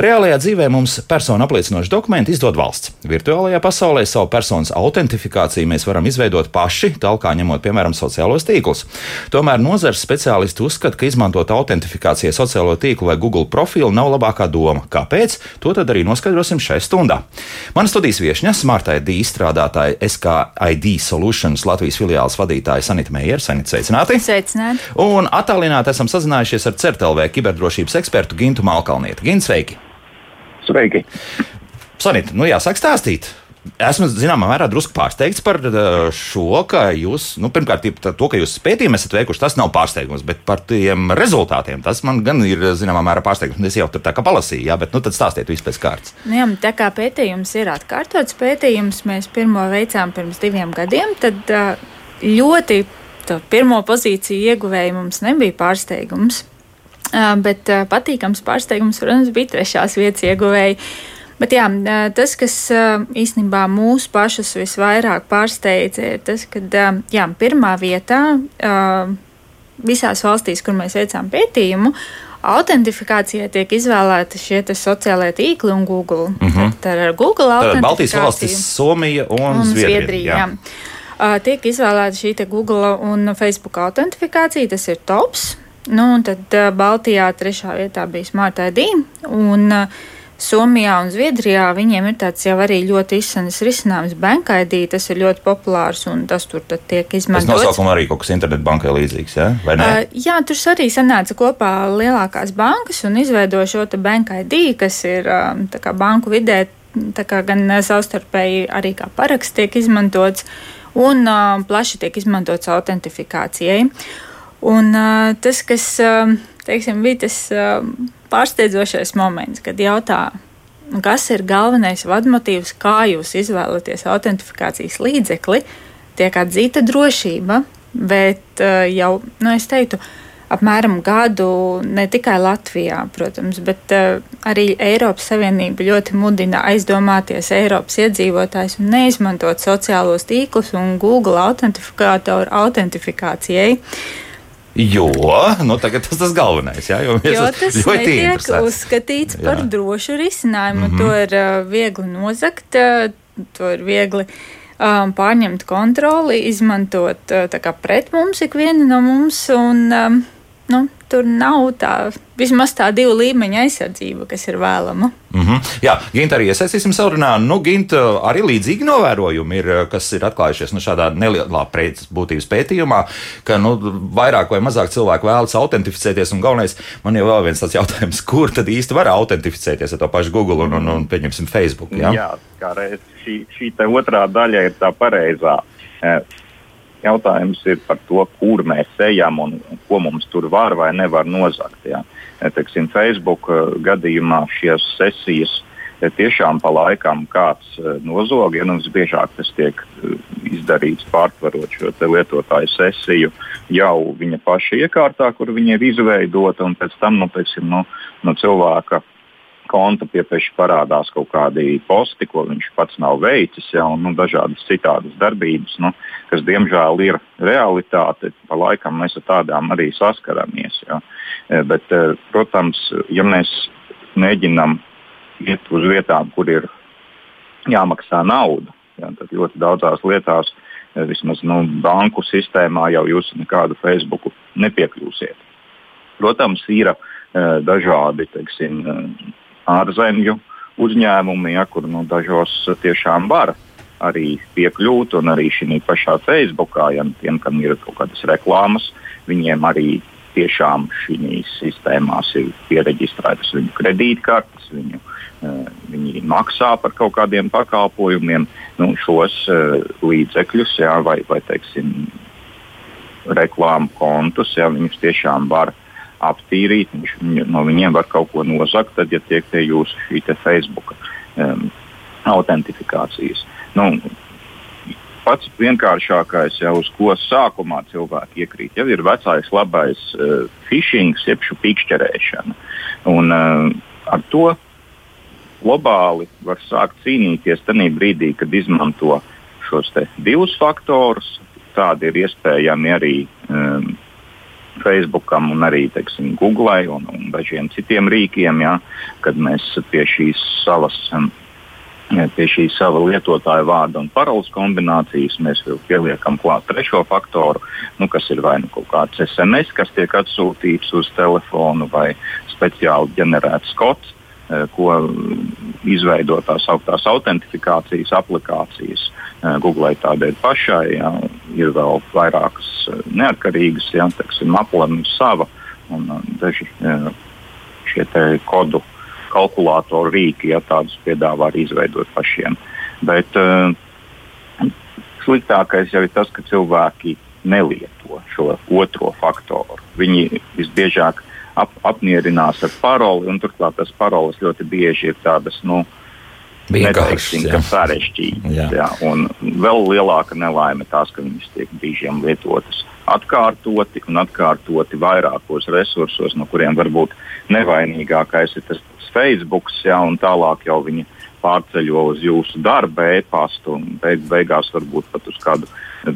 Reālajā dzīvē mums personu apliecinošu dokumentu izdod valsts. Virtuālajā pasaulē savu personas autentifikāciju mēs varam izveidot paši, tālāk ņemot piemēram sociālos tīklus. Tomēr nozares speciālisti uzskata, ka izmantot autentifikācijai sociālo tīklu vai Google profilu nav labākā doma. Kāpēc? To tad arī noskaidrosim šajā stundā. Mana studijas viesņa, Smarta ID izstrādātāja SKID Solutions Latvijas filiāles vadītāja Sanita Meijera. Sanita, sveicināti! Sveicināti! Un attālināti esam sazinājušies ar CERTLV kiberdrošības ekspertu Gintu Malkalnietu. Gint, sveiki! Sveiki! Sanita, nu jāsāk stāstīt. Esmu zināmā mērā drusku pārsteigts par uh, šo, ka jūs, nu, pirmkārt, to, ka jūs pētījumu esat veikuši, tas nav pārsteigums, bet par tiem rezultātiem tas man gan ir zināmā mērā pārsteigums. Es jau tur tā kā palasīju, jā, bet nu, tad stāstiet visu pēc kārtas. Nu, jā, tā kā pētījums ir atkārtots pētījums, mēs pirmo veicām pirms diviem gadiem, tad uh, ļoti to pirmo pozīciju ieguvēja mums nebija pārsteigums. Uh, bet uh, patīkams pārsteigums, protams, bija trešās vietas ieguvēji. Bet jā, tas, kas īstenībā mūsu pašus visvairāk pārsteidza, ir tas, ka jā, pirmā vietā visās valstīs, kur mēs veicām pētījumu, autentifikācijai tiek izvēlēti šie sociālie tīkli un Google. Mm -hmm. Tad ar Google autentifikāciju. Baltijas valstis, Somija un, un Zviedrija. Zviedrija jā. Jā. Tiek izvēlēta šī Google un Facebook autentifikācija, tas ir tops. Nu, un tad uh, Baltijā trešā vietā bija Smart ID. Un, uh, Somijā un Zviedrijā viņiem ir tāds jau arī ļoti izsmeļs risinājums. Bankaidī tas ir ļoti populārs un tas tur tiek izmantots. Tas nosaukums arī kaut kas internetbankai līdzīgs, ja? vai ne? Uh, jā, tur arī sanāca kopā lielākās bankas un izveidoja šo bankaidī, kas ir um, banku vidē gan savstarpēji arī kā paraksts tiek izmantots un uh, plaši tiek izmantots autentifikācijai. Un uh, tas, kas uh, teiksim, bija tas uh, pārsteidzošais moments, kad jautā, kas ir galvenais vadmotīvs, kā jūs izvēlaties autentifikācijas līdzekli, tiek atzīta drošība, bet uh, jau, nu, es teiktu, apmēram gadu ne tikai Latvijā, protams, bet uh, arī Eiropas Savienība ļoti mudina aizdomāties Eiropas iedzīvotājus un neizmantot sociālos tīklus un Google autentifikātoru autentifikācijai. Jo nu, tas ir tas galvenais. Jā, jo jo tas netiek uzskatīts jā. par drošu risinājumu. Mm -hmm. To ir uh, viegli nozagt, uh, to ir viegli um, pārņemt kontroli, izmantot uh, pret mums, ikvienu no mums. Un, um, nu, tur nav tā, vismaz tā divu līmeņa aizsardzība, kas ir vēlama. Mm -hmm. Jā, Gint, arī iesaistīsim sarunā. Nu, Gint, arī līdzīgi novērojumi ir, kas ir atklājušies nu, šādā nelielā būtības pētījumā, ka nu, vairāk vai mazāk cilvēku vēlas autentificēties. Un galvenais, man jau vēl viens tāds jautājums, kur tad īsti var autentificēties ar to pašu Google un, un, un pieņemsim, Facebook? Jā, jā kā reiz šī, šī otrā daļa ir tā pareizā Jautājums ir par to, kur mēs ejam un ko mums tur var vai nevar nozagt. Ja. Teiksim, Facebook eh, gadījumā šīs sesijas eh, tiešām pa laikam kāds nozog, ja nu visbiežāk tas tiek izdarīts pārtverot šo lietotāju sesiju jau viņa paša iekārtā, kur viņa ir izveidota, un pēc tam nu, teiksim, nu, no cilvēka konta piepieši parādās kaut kādi posti, ko viņš pats nav veicis, ja, un nu, dažādas citādas darbības, nu, kas diemžēl ir realitāte. Pa laikam mēs ar tādām arī saskaramies. Ja. E, bet, e, protams, ja mēs mēģinam iet uz vietām, kur ir jāmaksā nauda, ja, tad ļoti daudzās lietās, e, vismaz nu, banku sistēmā, jau jūs nekādu Facebook nepiekļūsiet. Protams, ir dažādi teiksim, ārzemju uzņēmumi, ja, kur nu, dažos tiešām var arī piekļūt, un arī šī pašā Facebookā, ja tiem, kam ir kaut kādas reklāmas, viņiem arī tiešām šīs sistēmās ir pieregistrētas viņu kredītkartes, viņu, uh, viņi maksā par kaut kādiem pakalpojumiem. Nu, šos uh, līdzekļus, jā, vai, vai teiksim, reklāmu kontus, jā, viņus tiešām var aptīrīt, viņš, no viņiem var kaut ko nozagt, tad, ja tiek pie jūsu šī Facebook um, autentifikācijas. Nu, pats vienkāršākais, jau uz ko sākumā cilvēki iekrīt, jau ir vecais labais uh, phishing, jeb šī pikšķerēšana. Un, uh, ar to globāli var sākt cīnīties tajā brīdī, kad izmanto šos divus faktorus. Tādi ir iespējami arī um, Facebookam un arī teiksim, Google un, un dažiem citiem rīkiem, ja, kad mēs pie šīs savas. Pie šī sava lietotāja vārda un paroles kombinācijas mēs vēl pieliekam klāt trešo faktoru, nu, kas ir vai nu kaut kāds SMS, kas tiek atsūtīts uz telefonu, vai speciāli ģenerēts kods, ko izveido tās augtās autentifikācijas aplikācijas. Eh, Google tādēļ pašai jā, ir vēl vairākas eh, neatkarīgas, jā, teiksim, aplēma sava un daži šie kodu kalkulātoru rīki, ja tādus piedāvā arī izveidot pašiem. Bet sliktākais jau ir tas, ka cilvēki nelieto šo otro faktoru. Viņi visbiežāk ap, apmierinās ar paroli, un turklāt tas paroles ļoti bieži ir tādas, nu, Vienkārši sarežģītas. Jā. Jā, un vēl lielāka nelaime tās, ka viņas tiek brīžiem lietotas atkārtoti un atkārtoti vairākos resursos, no kuriem varbūt nevainīgākais ir tas Facebook, jā, un tālāk jau viņi pārceļo uz jūsu darba e-pastu un beig, beigās varbūt pat uz kādu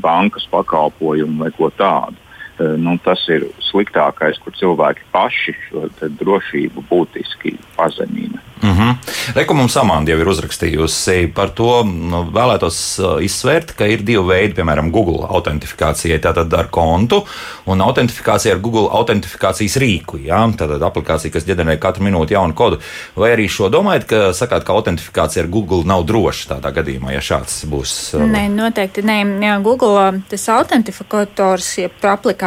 bankas pakalpojumu vai ko tādu. Eh, nu, tas ir sliktākais, kur cilvēki paši šo drošību būtiski pazemina. Mm -hmm. Reku mums Amanda jau ir uzrakstījusi par to, nu, vēlētos uh, izsvērt, ka ir divi veidi, piemēram, Google autentifikācijai, tātad ar kontu un autentifikācija ar Google autentifikācijas rīku. Jā? Tātad aplikācija, kas ģenerē katru minūti jaunu kodu. Vai arī šo domājat, ka sakāt, ka autentifikācija ar Google nav droša tādā gadījumā, ja šāds būs? Uh... Nē, noteikti nē. Google tas autentifikators, jeb aplikācija,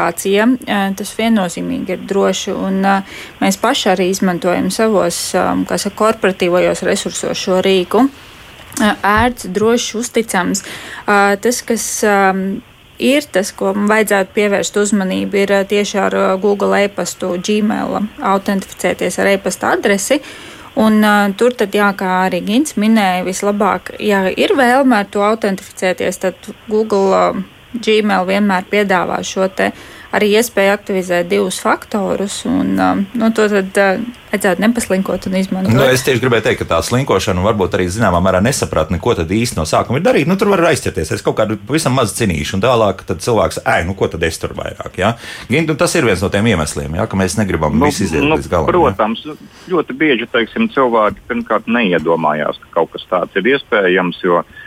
tas viennozīmīgi ir droši, un mēs paši arī izmantojam savos, saka, korporatīvajos resursos šo rīku. Ērts, drošs, uzticams. Tas, kas ir tas, ko vajadzētu pievērst uzmanību, ir tieši ar Google e-pastu, Gmail, autentificēties ar e-pasta adresi. Un, uh, tur tad, jā, kā arī Gins minēja, vislabāk, ja ir vēlme ar to autentificēties, tad Google uh, Gmail vienmēr piedāvā šo te arī iespēja aktivizēt divus faktorus. Un, um, nu, to tad uh, vajadzētu nepaslinkot un izmantot. Nu, es tieši gribēju teikt, ka tā slinkošana varbūt arī zināmā mērā nesapratne, ko tad īsti no sākuma ir darīt. Nu, tur var aizķerties. Es kaut kādu pavisam maz cinīšu, un tālāk cilvēks, ej, nu ko tad es tur vairāk? Ja? Gint, tas ir viens no tiem iemesliem, ja, ka mēs negribam nu, visu iziet nu, līdz galam. Protams, ja? ļoti bieži teiksim, cilvēki pirmkārt neiedomājās, ka kaut kas tāds ir iespējams. Jo, uh,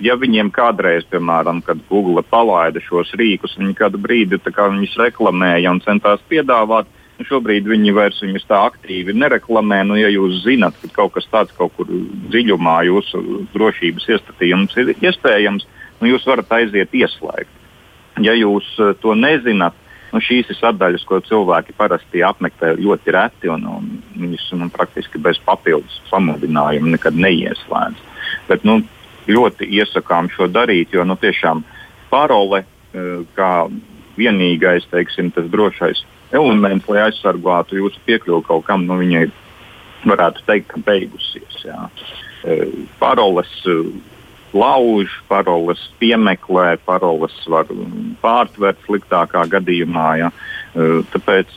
ja viņiem kādreiz, piemēram, kad Google palaida šos rīkus, viņi kādu brīdi viņus reklamēja un centās piedāvāt, nu šobrīd viņi vairs viņus tā aktīvi nereklamē. Nu, ja jūs zinat, ka kaut kas tāds kaut kur dziļumā jūsu drošības iestatījums ir iespējams, nu, jūs varat aiziet ieslēgt. Ja jūs uh, to nezināt, nu, šīs ir sadaļas, ko cilvēki parasti apmeklē ļoti reti un, un viņus nu, praktiski bez papildus pamudinājuma nekad neieslēdz. Bet, nu, ļoti iesakām šo darīt, jo nu, tiešām parole eh, kā vienīgais teiksim, drošais elements, lai aizsargātu jūsu piekļuvi kaut kam, nu, viņai varētu teikt, ka beigusies. Jā. Eh, paroles eh, lauž, paroles piemeklē, paroles var pārtvert sliktākā gadījumā. Ja. Tāpēc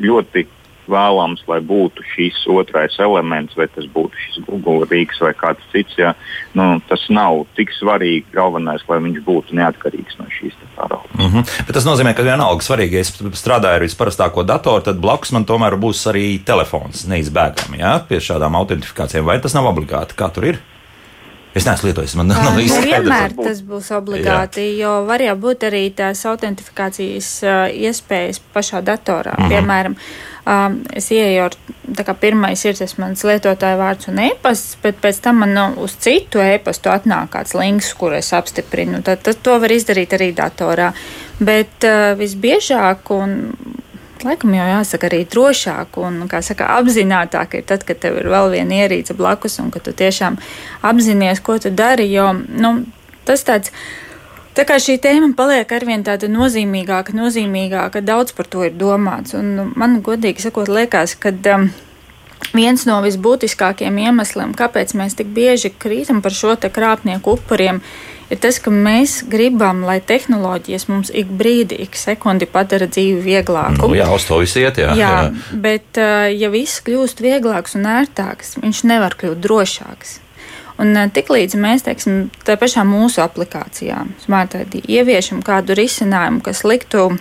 ļoti vēlams, lai būtu šis otrais elements, vai tas būtu šis Google rīks vai kāds cits. Ja, nu, tas nav tik svarīgi. Galvenais, lai viņš būtu neatkarīgs no šīs paraugas. Mm -hmm. Bet tas nozīmē, ka vienalga svarīgi, ja es strādāju ar visparastāko datoru, tad blakus man tomēr būs arī telefons neizbēgami ja, pie šādām autentifikācijām. Vai tas nav obligāti? Kā tur ir? Es neesmu lietojis, man nav īsti skaidrs. Vienmēr tas būs obligāti, Jā. jo var jau būt arī tās autentifikācijas iespējas pašā datorā. Mm -hmm. Piemēram, um, es ieeju ar, tā kā pirmais ir tas mans lietotāja vārds un e-pasts, bet pēc tam man nu, uz citu e-pastu atnāk kāds links, kur es apstiprinu. Tad, tad to var izdarīt arī datorā. Bet uh, visbiežāk un laikam jau jāsaka arī drošāk un, saka, apzinātāk ir tad, kad tev ir vēl viena ierīce blakus un ka tu tiešām apzinājies, ko tu dari. Jo nu, tas tāds. Tā kā šī tēma paliek arvien tāda nozīmīgāka, nozīmīgāka, daudz par to ir domāts. Un man, godīgi sakot, liekas, ka um, viens no visbūtiskākajiem iemesliem, kāpēc mēs tik bieži krītam par šo krāpnieku upuriem, ir tas, ka mēs gribam, lai tehnoloģijas mums ik brīdi, ik sekundi padara dzīvi vieglāku. Nu, jā, uz to viss iet. Jā, jā, jā. bet ja viss kļūst vieglāks un ērtāks, viņš nevar kļūt drošāks. Un tiklīdz mēs teiksim, tā pašā mūsu aplikācijā, smartphone, ieviešam kādu risinājumu, kas liktu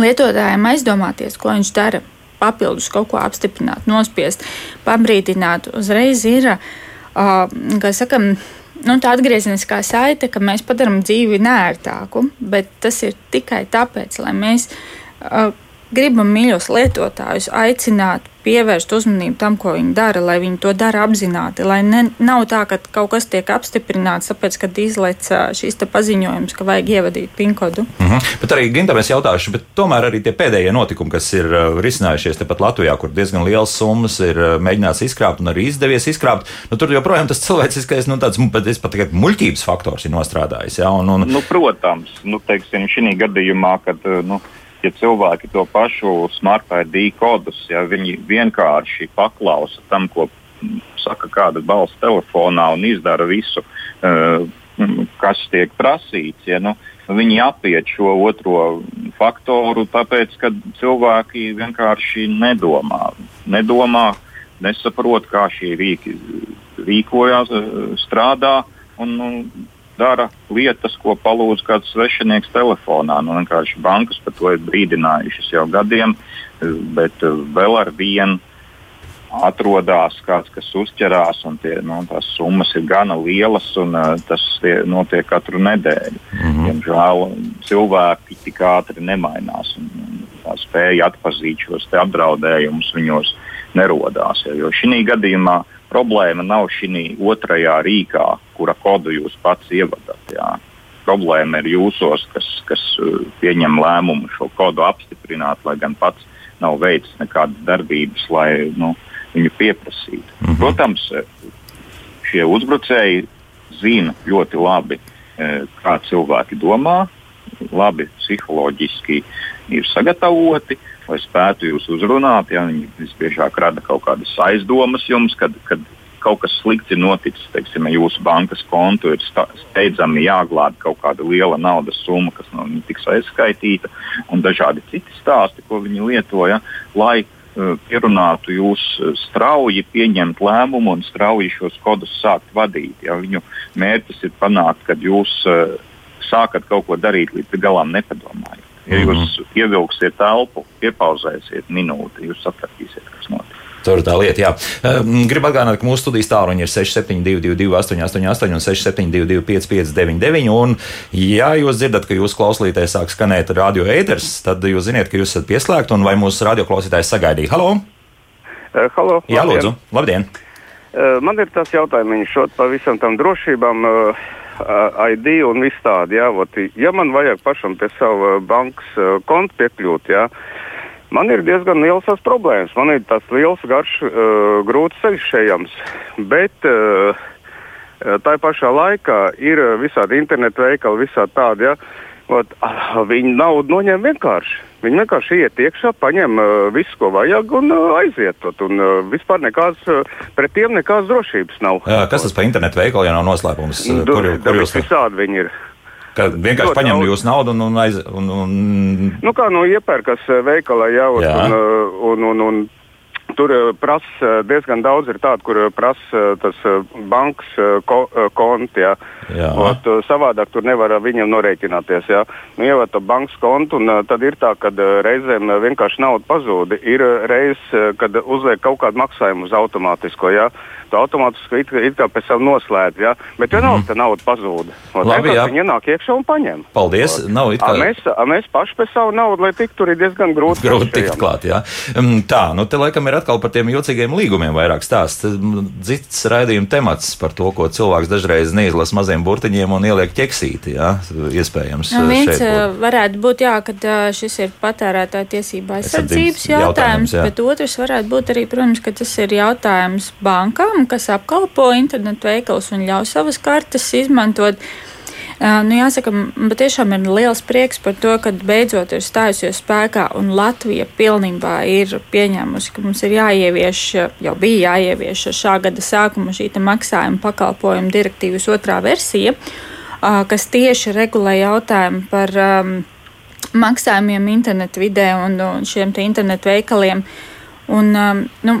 lietotājiem aizdomāties, ko viņš dara, papildus kaut ko apstiprināt, nospiest, pabrīdināt, uzreiz ir, kā sakam, nu, tā atgriezeniskā saite, ka mēs padarām dzīvi nērtāku, bet tas ir tikai tāpēc, lai mēs uh, gribam mīļos lietotājus aicināt pievērst uzmanību tam, ko viņi dara, lai viņi to dara apzināti. Lai ne, nav tā, ka kaut kas tiek apstiprināts, tāpēc, kad izlaiž šīs paziņojums, ka vajag ievadīt pinkodu. Mm -hmm. Bet arī Gintam es jautāšu, bet tomēr arī tie pēdējie notikumi, kas ir risinājušies tepat Latvijā, kur diezgan liels summas ir mēģināts izkrāpt un arī izdevies izkrāpt, nu, tur joprojām tas cilvēciskais, nu, tāds, bet es pat tikai muļķības faktors ir nostrādājis. Ja, un, un... Nu, protams, nu, teiksim, šī gadījumā, kad. Nu, ja cilvēki to pašu smart ID kodus, ja viņi vienkārši paklausa tam, ko saka kāda balss telefonā un izdara visu, uh, kas tiek prasīts, ja, nu, viņi apiet šo otro faktoru, tāpēc, ka cilvēki vienkārši nedomā. nedomā nesaprot, kā šie rīki rīkojās, strādā. Un, un dara lietas, ko palūdz kāds svešinieks telefonā. Nu, bankas par to ir brīdinājušas jau gadiem, bet eh, vēl ar vienu atrodas kāds, kas uzķerās, un tie, nu, tās summas ir gana lielas, un uh, tas tie, notiek katru nedēļu. Mm -hmm. Diemžēl cilvēki tik ātri nemainās, un, un tā spēja atpazīt šos apdraudējumus viņos nerodās. Jo, jo šī gadījumā problēma nav šī otrajā rīkā, kura kodu jūs pats ievadat. Jā. Problēma ir jūsos, kas, kas uh, pieņem lēmumu šo kodu apstiprināt, lai gan pats nav veicis nekādas darbības, lai nu, viņu pieprasītu. Mm -hmm. Protams, šie uzbrucēji zina ļoti labi, eh, kā cilvēki domā, labi psiholoģiski ir sagatavoti. Uh, lai spētu jūs uzrunāt. Ja, viņi visbiežāk rada kaut kādas aizdomas jums, kad, kad kaut kas slikts ir noticis, teiksim, jūsu bankas kontu ir steidzami jāglābj kaut kāda liela naudas summa, kas nav tiks aizskaitīta, un dažādi citi stāsti, ko viņi lietoja, lai uh, pierunātu jūs uh, strauji pieņemt lēmumu un strauji šos kodus sākt vadīt. Ja viņu mērķis ir panākt, ka jūs uh, sākat kaut ko darīt līdz galam nepadomājot. Ja jūs mm -hmm. ievilksiet telpu, iepauzēsiet minūti, jūs sapratīsiet, kas notiek. Tur tā lieta, jā. Ehm, gribu atgādināt, ka mūsu studijas tāluņi ir 6722, 888, un 672, 559, un, ja jūs dzirdat, ka jūsu klausītājai sāk skanēt radio ēters, tad jūs zināt, ka jūs esat pieslēgti, un vai mūsu radioklausītājs sagaidīja. Halo! Uh, halo! Jā, labdien. lūdzu, labdien! Uh, man ir tas jautājums, šot par visam tam drošībām. Uh, ID un viss tādi. Ja, ot, ja man vajag pašam pie sava bankas uh, konta piekļūt, ja, man ir diezgan liels tās problēmas. Man ir tas liels, garš, uh, grūts ceļš ejams. Bet uh, tā pašā laikā ir visādi internetu veikali, visādi tādi. Ja, ot, viņi naudu noņem vienkārši. Viņi vienkārši iet iekšā, paņem uh, visu, ko vajag, un uh, aiziet. Un uh, vispār nekādas, uh, pret tiem nekādas drošības nav. Jā, kas tas par internetu veikalu, ja nav noslēpums? Dur, kur, kur jūs visādi viņi ir? Ka vienkārši Ļoti paņem jūsu naudu un, un, aiz, un, un... Nu, kā nu iepērkas veikalā jau, un, un, un, un Tur prasa diezgan daudz, ir tādu, kur prasa tas bankas ko, konti. Ja. Ot, savādāk tur nevar viņam norēķināties. Ja. Nu, Ievad to bankas kontu, un tad ir tā, ka reizēm vienkārši nauda pazūd. Ir reizes, kad uzliek kaut kādu maksājumu uz automātisko. Ja tu automātiski it, it kā pēc tam noslēdz. Ja? Bet vienalga, mm. tā nauda pazūd. Labi, jā. Viņi ienāk iekšā un paņem. Paldies. Nav it kā. A mēs, a mēs paši pēc savu naudu, lai tiktu tur ir diezgan grūti. Grūti tikt klāt, jā. Um, tā, nu te laikam ir atkal par tiem jocīgiem līgumiem vairāk stāsts. Cits raidījuma temats par to, ko cilvēks dažreiz neizlas maziem burtiņiem un ieliek ķeksīti, jā, iespējams. Nu, viens būt. varētu būt, jā, ka šis ir patērētāja tiesība aizsardzības jautājums, jautājums bet otrs varētu būt arī, protams, ka tas ir jautājums bankām kas apkalpo internetu veikalus un ļauj savas kartes izmantot. Nu, jāsaka, man tiešām ir liels prieks par to, ka beidzot ir stājusies spēkā un Latvija pilnībā ir pieņēmusi, ka mums ir jāievieš, jau bija jāievieš šā gada sākuma šī maksājuma pakalpojuma direktīvas otrā versija. kas tieši regulē jautājumu par um, maksājumiem internetu vidē un, un šiem internetu veikaliem. Un, um, nu,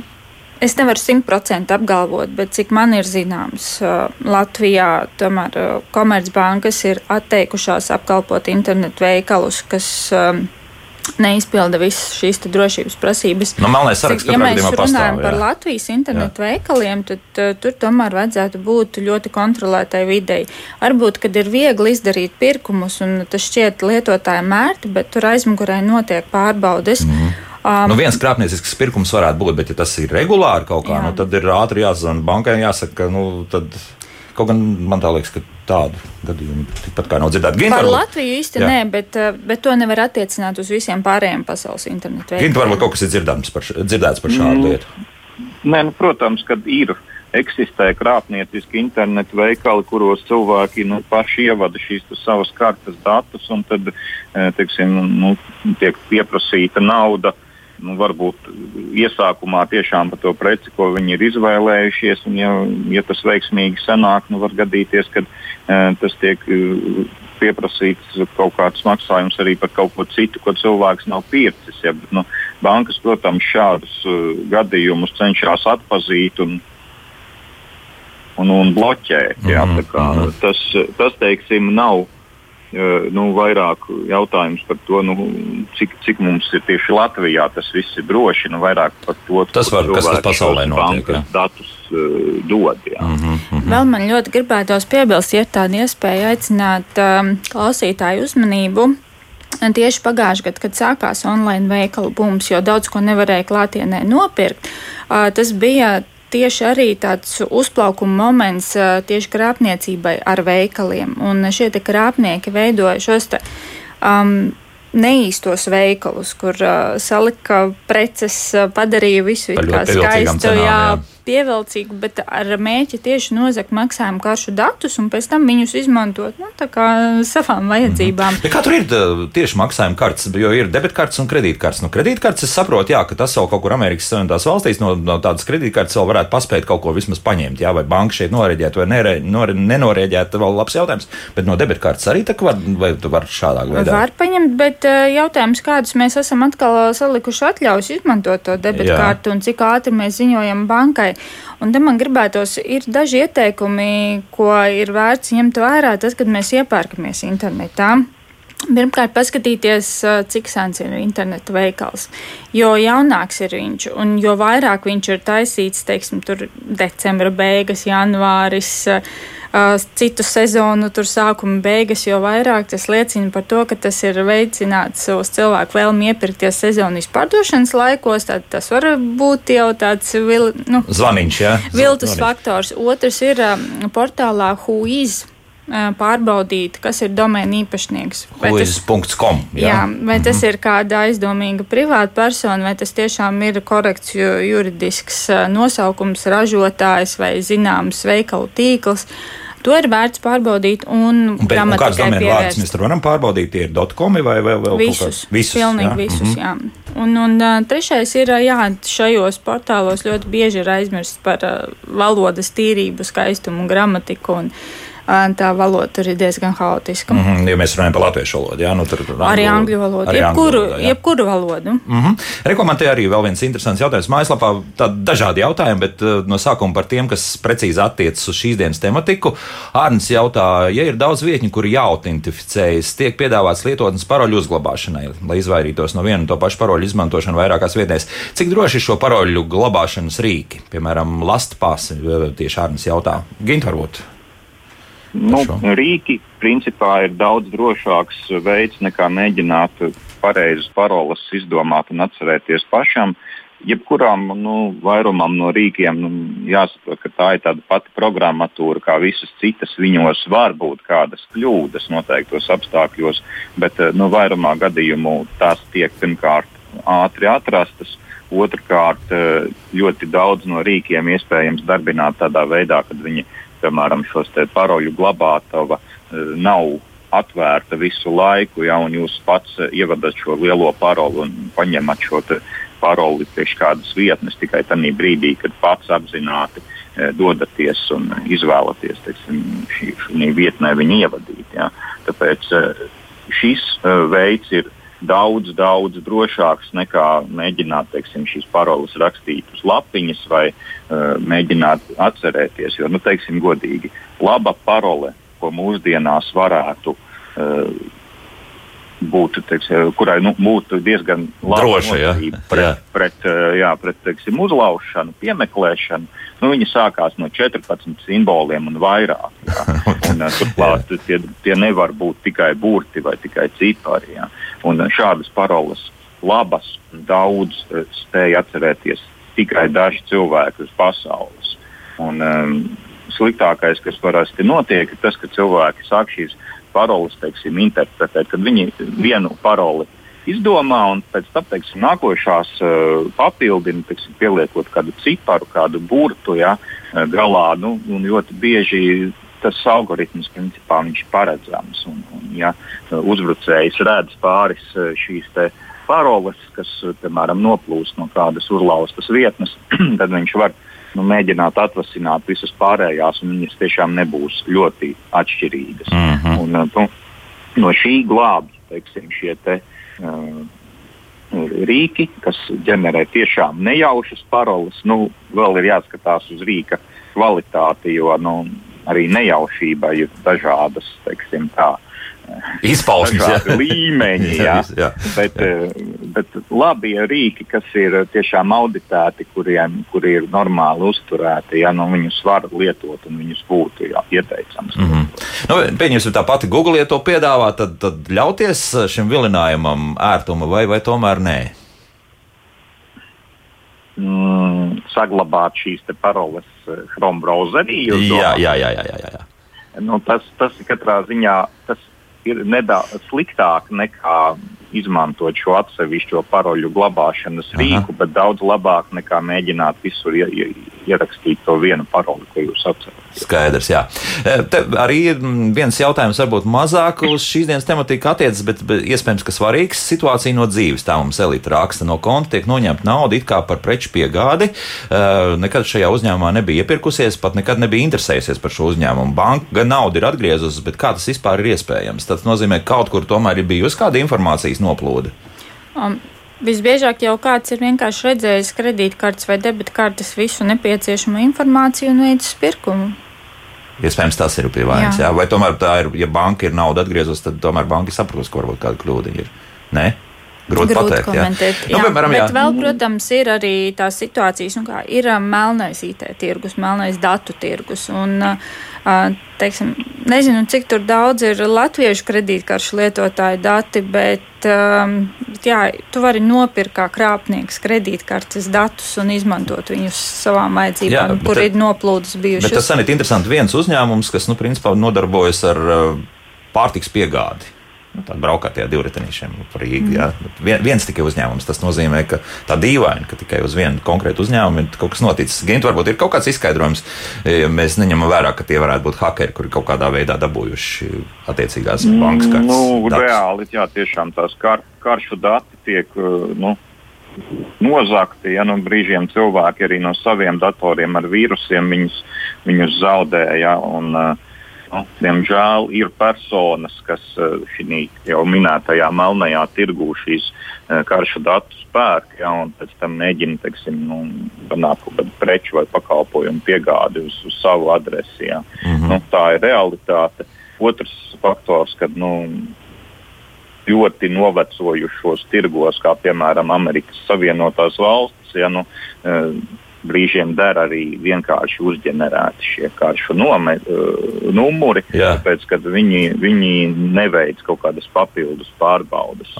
Es nevaru simtprocentīgi apgalvot, bet cik man ir zināms, Latvijā tomēr komercbankas ir atteikušās apkalpot internetu veikalus, kas neizpilda visas šīs drošības prasības. Nu, melnais saraksts, ja mēs runājam pastāv, par Latvijas internetu jā. veikaliem, tad uh, tur tomēr vajadzētu būt ļoti kontrolētai videi. Varbūt, kad ir viegli izdarīt pirkumus un tas šķiet lietotājiem ērti, bet tur aizmugurē notiek pārbaudes. Mm. Um, nu, viens krāpniecisks pirkums varētu būt, bet, ja tas ir regulāri kaut kā, jā. nu, tad ir ātri jāzvanā bankai, jāsaka, ka nu, tad, kaut gan man tā liekas, ka tādu gadījumu tikpat kā nav dzirdēta. Ginta, par Latviju īsti jā. nē, bet, uh, bet to nevar attiecināt uz visiem pārējiem pasaules internetu veidiem. Ginta, varbūt kaut kas ir dzirdams par, dzirdēts par šādu mm. lietu. Nē, nu, protams, kad ir eksistē krāpnieciski internetu veikali, kuros cilvēki nu, paši ievada šīs savas kartes datus, un tad eh, teiksim, nu, tiek pieprasīta nauda nu, varbūt iesākumā tiešām par to preci, ko viņi ir izvēlējušies. Un, ja, ja tas veiksmīgi sanāk, nu, var gadīties, ka uh, tas tiek uh, pieprasīts kaut kāds maksājums arī par kaut ko citu, ko cilvēks nav pircis. Ja, bet, nu, bankas, protams, šādus uh, gadījumus cenšas atpazīt un, un, un bloķēt. Ja, mm -hmm. Tas, tas, teiksim, nav nu, vairāk jautājums par to, nu, cik, cik mums ir tieši Latvijā tas viss ir droši. Nu, vairāk par to, tas var, kas tas pasaulē notiek. Ja? Datus uh, dod. Jā. Mm -hmm, mm -hmm. Vēl man ļoti gribētos piebilst, ja tāda iespēja aicināt um, klausītāju uzmanību. Tieši pagājušajā gadā, kad sākās online veikalu bums, jo daudz ko nevarēja klātienē nopirkt, uh, tas bija tieši arī tāds uzplaukuma moments tieši krāpniecībai ar veikaliem. Un šie krāpnieki veidoja šos te, um, neīstos veikalus, kur uh, salika preces, padarīja visu skaistu. Cenām, jā, jā pievilcīgu, bet ar mēķi tieši nozagt maksājumu karšu datus un pēc tam viņus izmantot nu, savām vajadzībām. Mm -hmm. Kā tur ir tieši maksājuma kartes, jo ir debitkartes un kredītkartes? Nu, kredītkartes es saprotu, jā, ka tas vēl kaut kur Amerikas Savienotās valstīs no, no tādas kredītkartes vēl varētu paspēt kaut ko vismaz paņemt, jā, vai banka šeit noreģēt vai nere, nore, nenoreģēt, vēl labs jautājums. Bet no debitkartes arī tā var, vai tu var šādā veidā? Var paņemt, bet jautājums, kādus mēs esam atkal salikuši atļaus izmantot to debitkartu un cik ātri mēs ziņojam bankai. Un te man gribētos, ir daži ieteikumi, ko ir vērts ņemt vērā, tas, kad mēs iepērkamies internetā. Pirmkārt, paskatīties, cik sens ir interneta veikals. Jo jaunāks ir viņš, un jo vairāk viņš ir taisīts, teiksim, decembra beigas, janvāris, citu sezonu, tur sākuma beigas, jo vairāk tas liecina par to, ka tas ir veicināts uz cilvēku vēlmi iepirkties sezonas pārdošanas laikos. Tad tas var būt jau tāds vil, nu, zvaniņš, ja? viltus Zvaniņš. faktors. Otrs ir portālā Huiz pārbaudīt, kas ir domēna īpašnieks. Huiz.com. Jā. jā, vai tas mm -hmm. ir kāda aizdomīga privāta persona, vai tas tiešām ir korekts juridisks nosaukums, ražotājs vai zināms veikalu tīkls. To ir vērts pārbaudīt. Un, un, bet, un kāds domēnu vārds mēs tur varam pārbaudīt? Tie ir dotkomi vai vēl, vēl visus? Visus. Pilnīgi jā? visus, mm -hmm. jā. Un, un trešais ir, jā, šajos portālos ļoti bieži ir aizmirsts par uh, valodas tīrību, skaistumu, gramatiku. Un, tā valoda tur ir diezgan haotiska. Mm -hmm, ja mēs runājam par latviešu valodu, jā, nu, ir arī angļu valoda. Arī jebkuru, angļu valoda jebkuru valodu. Mm -hmm. Rekomendēju arī vēl viens interesants jautājums mājaslapā. Tādi dažādi jautājumi, bet uh, no sākuma par tiem, kas precīzi attiecas uz šīs dienas tematiku. Ārnis jautā, ja ir daudz vietņu, kur jāautentificējas, tiek piedāvāts lietotnes paroļu uzglabāšanai, lai izvairītos no viena un to pašu paroļu izmantošanu vairākās vietnēs. Cik droši ir šo paroļu glabāšanas rīki, piemēram, lastpāsi, tieši Ārnis jautā. Gint varbūt. Nu, rīki principā ir daudz drošāks veids nekā mēģināt pareizas paroles izdomāt un atcerēties pašam. Jebkurām nu, vairumam no rīkiem nu, jāsaprot, ka tā ir tāda pati programmatūra, kā visas citas. Viņos var būt kādas kļūdas noteiktos apstākļos, bet nu, vairumā gadījumu tās tiek pirmkārt ātri atrastas. Otrakārt, ļoti daudz no rīkiem iespējams darbināt tādā veidā, ka viņi ir piemēram, šos paroļu glabātava e, nav atvērta visu laiku, ja, jūs pats e, ievadat šo lielo paroli un paņemat šo paroli pie kādas vietnes tikai tajā brīdī, kad pats apzināti dodaties un izvēlaties teiksim, šī, šī vietnē viņu ievadīt. Ja. Tāpēc šis veids ir daudz, daudz drošāks nekā mēģināt teiksim, šīs paroles rakstīt uz lapiņas vai uh, mēģināt atcerēties. Jo, nu, teiksim, godīgi, laba parole, ko mūsdienās varētu uh, būtu, teiksim, kurai nu, būtu diezgan droša ja? pret, jā. pret, jā, pret teiksim, uzlaušanu, piemeklēšanu. Nu, viņi sākās no 14 simboliem un vairāk. Un, turklāt tie, tie nevar būt tikai burti vai tikai cipari. Jā. Un šādas paroles labas daudz spēja atcerēties tikai daži cilvēki uz pasaules. Un, um, sliktākais, kas parasti notiek, ir tas, ka cilvēki sāk šīs paroles teiksim, interpretēt, kad viņi vienu paroli izdomā un pēc tam teiksim, nākošās uh, papildina, teiksim, pieliekot kādu ciparu, kādu burtu ja, uh, galā. Nu, ļoti bieži tas algoritms principā ir paredzams. Un, un, ja uzbrucējs redz pāris uh, šīs paroles, kas, piemēram, noplūst no kādas uzlaustas vietnes, tad viņš var nu, mēģināt atvasināt visas pārējās, un viņas tiešām nebūs ļoti atšķirīgas. Mm -hmm. un, uh, nu, no šī glābj teiksim, šie te, uh, rīki, kas ģenerē tiešām nejaušas paroles. Nu, vēl ir jāskatās uz rīka kvalitāti, jo nu, arī nejaušība ir dažādas, teiksim, tā izpausmes līmeņi. Jā. jā. Bet, eh, bet labi rīki, kas ir tiešām auditēti, kuriem kur ir normāli uzturēti, ja nu, viņus var lietot un viņus būtu jā, ieteicams. Mm -hmm. nu, pieņemsim, tā pati Google, ja to piedāvā, tad, tad ļauties šim vilinājumam ērtuma vai, vai tomēr nē? Mm, saglabāt šīs paroles eh, Chrome browserī. Jā, jā, jā, jā, jā, jā. Nu, tas, tas katrā ziņā tas ir nedaudz sliktāk nekā izmantot šo atsevišķo paroļu glabāšanas Aha. rīku, bet daudz labāk nekā mēģināt visur ie, ie, ierakstīt to vienu paroli, ko jūs atceraties. Skaidrs, jā. E, te arī viens jautājums varbūt mazāk uz šīs dienas tematiku attiecas, bet, bet iespējams, ka svarīgs situācija no dzīves. Tā mums elita raksta no konta, tiek noņemta nauda it kā par preču piegādi. E, nekad šajā uzņēmumā nebija iepirkusies, pat nekad nebija interesējusies par šo uzņēmumu. Banka gan naudu ir atgriezusi, bet kā tas vispār ir iespējams? Tas nozīmē, ka kaut kur tomēr ir bijusi kāda informācijas noplūde? Um. Visbiežāk jau kāds ir vienkārši redzējis kredītkartes vai debitkartes visu nepieciešamo informāciju un veids pirkumu. Iespējams, tas ir pie vainas. Jā. Jā? Vai tomēr tā ir, ja banka ir naudu atgriezusi, tad tomēr banka saprot, ka varbūt kāda kļūda ir. Nē? Grūti, Grūti pateikt, komentēt. Jā. Nu, piemēram, jā. Bet vēl, protams, ir arī tās situācijas, kā ir um, melnais IT tirgus, melnais datu tirgus. Un, uh, teiksim, nezinu, cik daudz ir latviešu kredītkaršu lietotāju dati, bet, um, jā, tu vari nopirkt kā krāpnieks kredītkartes datus un izmantot viņus savām vajadzībām, jā, kur ir noplūdes bijušas. Bet tas ir interesanti. Viens uzņēmums, kas, nu, principā nodarbojas ar uh, pārtiks piegādi nu, braukāt tajā divritenīšiem par Rīgu. Mm. Ja? Vien, viens tikai uzņēmums. Tas nozīmē, ka tā dīvaini, ka tikai uz vienu konkrētu uzņēmumu ir kaut kas noticis. Gint, varbūt ir kaut kāds izskaidrojums, ja mēs neņemam vērā, ka tie varētu būt hakeri, kuri kaut kādā veidā dabūjuši attiecīgās mm, bankas kartes. Nu, datus. reāli, jā, tiešām tās kar, karšu dati tiek. Nu, Nozagti, ja nu brīžiem cilvēki arī no saviem datoriem ar vīrusiem viņus, viņus zaudēja. Un, uh, Nu, diemžēl ir personas, kas eh, šī jau minētajā melnajā tirgū šīs eh, karšu datus pērk, ja, un pēc tam mēģina teiksim, nu, panākt kaut kādu preču vai pakalpojumu piegādi uz, uz savu adresi. Ja. Mm -hmm. nu, tā ir realitāte. Otrs faktors, kad nu, ļoti novecojušos tirgos, kā piemēram Amerikas Savienotās valstis, ja, nu, eh, brīžiem der arī vienkārši uzģenerēti šie karšu nome, uh, numuri, Jā. tāpēc, ka viņi, viņi neveic kaut kādas papildus pārbaudas.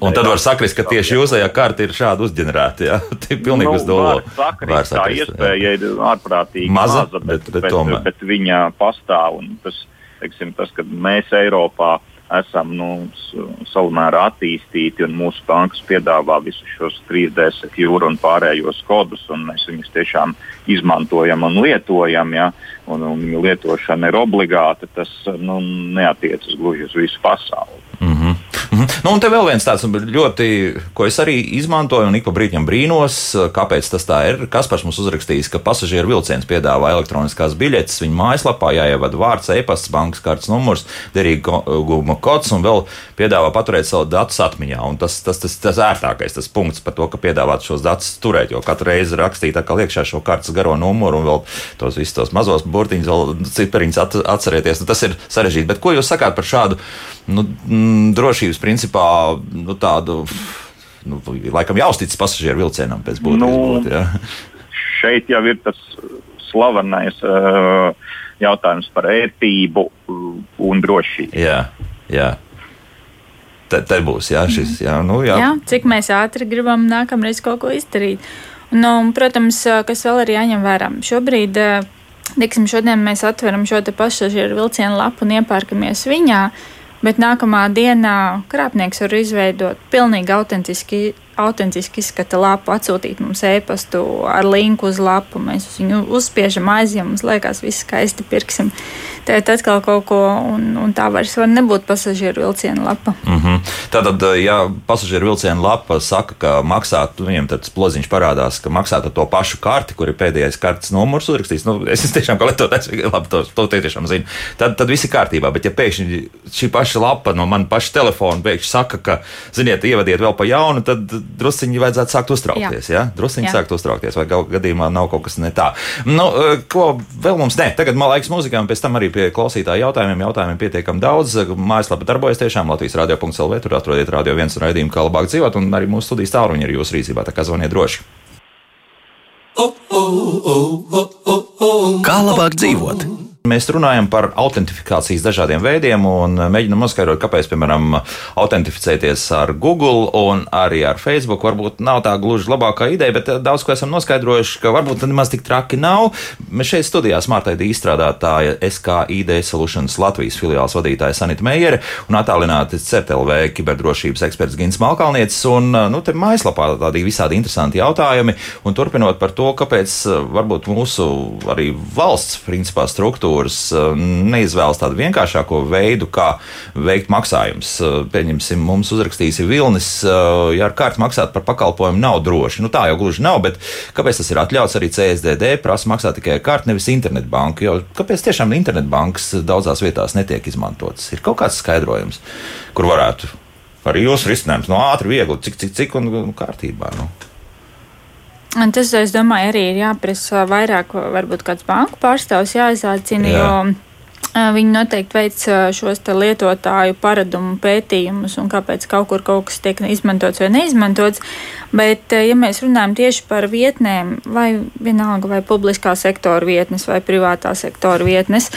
Un tad var sakrist, ka tieši jūsējā karta ir šādi uzģenerēta. Jā, tā ir pilnīgi nu, uz dolo. Sakrist, tā iespēja ir ārprātīgi maza, maza bet, bet, bet, bet, bet viņa pastāv. Tas, teiksim, tas, ka mēs Eiropā esam nu, savmērā attīstīti un mūsu bankas piedāvā visus šos 3D sekjūru un pārējos kodus, un mēs viņus tiešām izmantojam un lietojam. Ja, un, un viņu lietošana ir obligāta, tas nu, neatiecas gluži uz visu pasauli. -hmm. nu, un te vēl viens tāds ļoti, ko es arī izmantoju un ik pa brīdim brīnos, kāpēc tas tā ir. Kaspars mums uzrakstījis, ka pasažieru vilciens piedāvā elektroniskās biļetes viņa mājaslapā, jāievada vārds, e-pasts, bankas kartes numurs, derīguma kods un vēl piedāvā paturēt savu datus atmiņā. Un tas, tas, tas, tas ērtākais tas punkts par to, ka piedāvāt šos datus turēt, jo katru reizi rakstīt iekšā šo kartes garo numuru un vēl tos visus tos mazos burtiņus, vēl cipariņus atcerēties. Nu, tas ir sarežģīti. Bet ko jūs sakāt par šādu nu, drošības principā nu, tādu? Nu, laikam jāuzticas pasažieru vilcienam pēc būtības. Nu, būt, ja? šeit jau ir tas slavenais uh, jautājums par ērtību un drošību. Jā, jā. Te, te būs jā, šis. Jā, nu, jā. Jā, cik mēs ātri gribam nākamreiz kaut ko izdarīt. Nu, protams, kas vēl ir jāņem vērā. Šobrīd, teiksim, šodien mēs atveram šo pasažieru vilcienu lapu un iepērkamies viņā. Bet nākamā dienā krāpnieks var izveidot pilnīgi autentiski autentiski izskata lapu, atsūtīt mums e-pastu ar linku uz lapu. Mēs viņu uzspiežam, aizjām, mums liekas, viss skaisti pirksim. Tad atkal kaut ko, un, un tā vairs var nebūt pasažieru vilciena lapa. Mm -hmm. Tātad, ja pasažieru vilciena lapa saka, ka maksā, viņiem tāds ploziņš parādās, ka maksā to pašu karti, kur ir pēdējais kartes numurs uzrakstīts, nu, es tiešām kā lietotājs, labi, to, to tiešām zinu, tad, tad viss ir kārtībā. Bet, ja pēkšņi šī paša lapa no man paša telefona pēkšņi saka, ka, ziniet, ievadiet vēl pa jaunu, tad drusciņi vajadzētu sākt uztraukties. Jā. Ja? Drusciņi sākt uztraukties, vai gadījumā nav kaut kas ne tā. Nu, eh, ko vēl mums ne? Tagad man laiks mūzikām, pēc tam arī pie klausītāju jautājumiem. Jautājumiem pietiekami daudz. Mājaslapa darbojas tiešām Latvijas radio.cl. Tur atrodiet radio viens raidījumu, kā labāk dzīvot, un arī mūsu studijas tālruņi ir jūsu rīcībā. Tā kā zvaniet droši. Kā labāk dzīvot? Mēs runājam par autentifikācijas dažādiem veidiem un mēģinām noskaidrot, kāpēc, piemēram, autentificēties ar Google un arī ar Facebook varbūt nav tā gluži labākā ideja, bet daudz ko esam noskaidrojuši, ka varbūt nemaz tik traki nav. Mēs šeit studijā Smartaidi izstrādātāja SKID Solutions Latvijas filiāls vadītāja Sanita Meijere un attālināti CETLV kiberdrošības eksperts Gins Malkalnietis un, nu, te mājaslapā tādi visādi interesanti jautājumi un turpinot par to, kāpēc varbūt mūsu arī valsts principā struktūra aģentūras eh, neizvēlas tādu vienkāršāko veidu, kā veikt maksājumus. Eh, pieņemsim, mums uzrakstīs Vilnis, eh, ja ar kārtu maksāt par pakalpojumu nav droši. Nu, tā jau gluži nav, bet kāpēc tas ir atļauts arī CSDD prasa maksāt tikai ar kārtu, nevis internetbanku? Jo kāpēc tiešām internetbankas daudzās vietās netiek izmantotas? Ir kaut kāds skaidrojums, kur varētu arī jūsu risinājums no ātri, viegli, cik, cik, cik un kārtībā. Nu. Un tas, es domāju, arī ir jāprasa vairāk, varbūt kāds banku pārstāvs jāizaicina, Jā. jo viņi noteikti veic šos lietotāju paradumu pētījumus un kāpēc kaut kur kaut kas tiek izmantots vai neizmantots. Bet, ja mēs runājam tieši par vietnēm, vai vienalga vai publiskā sektora vietnes vai privātā sektora vietnes,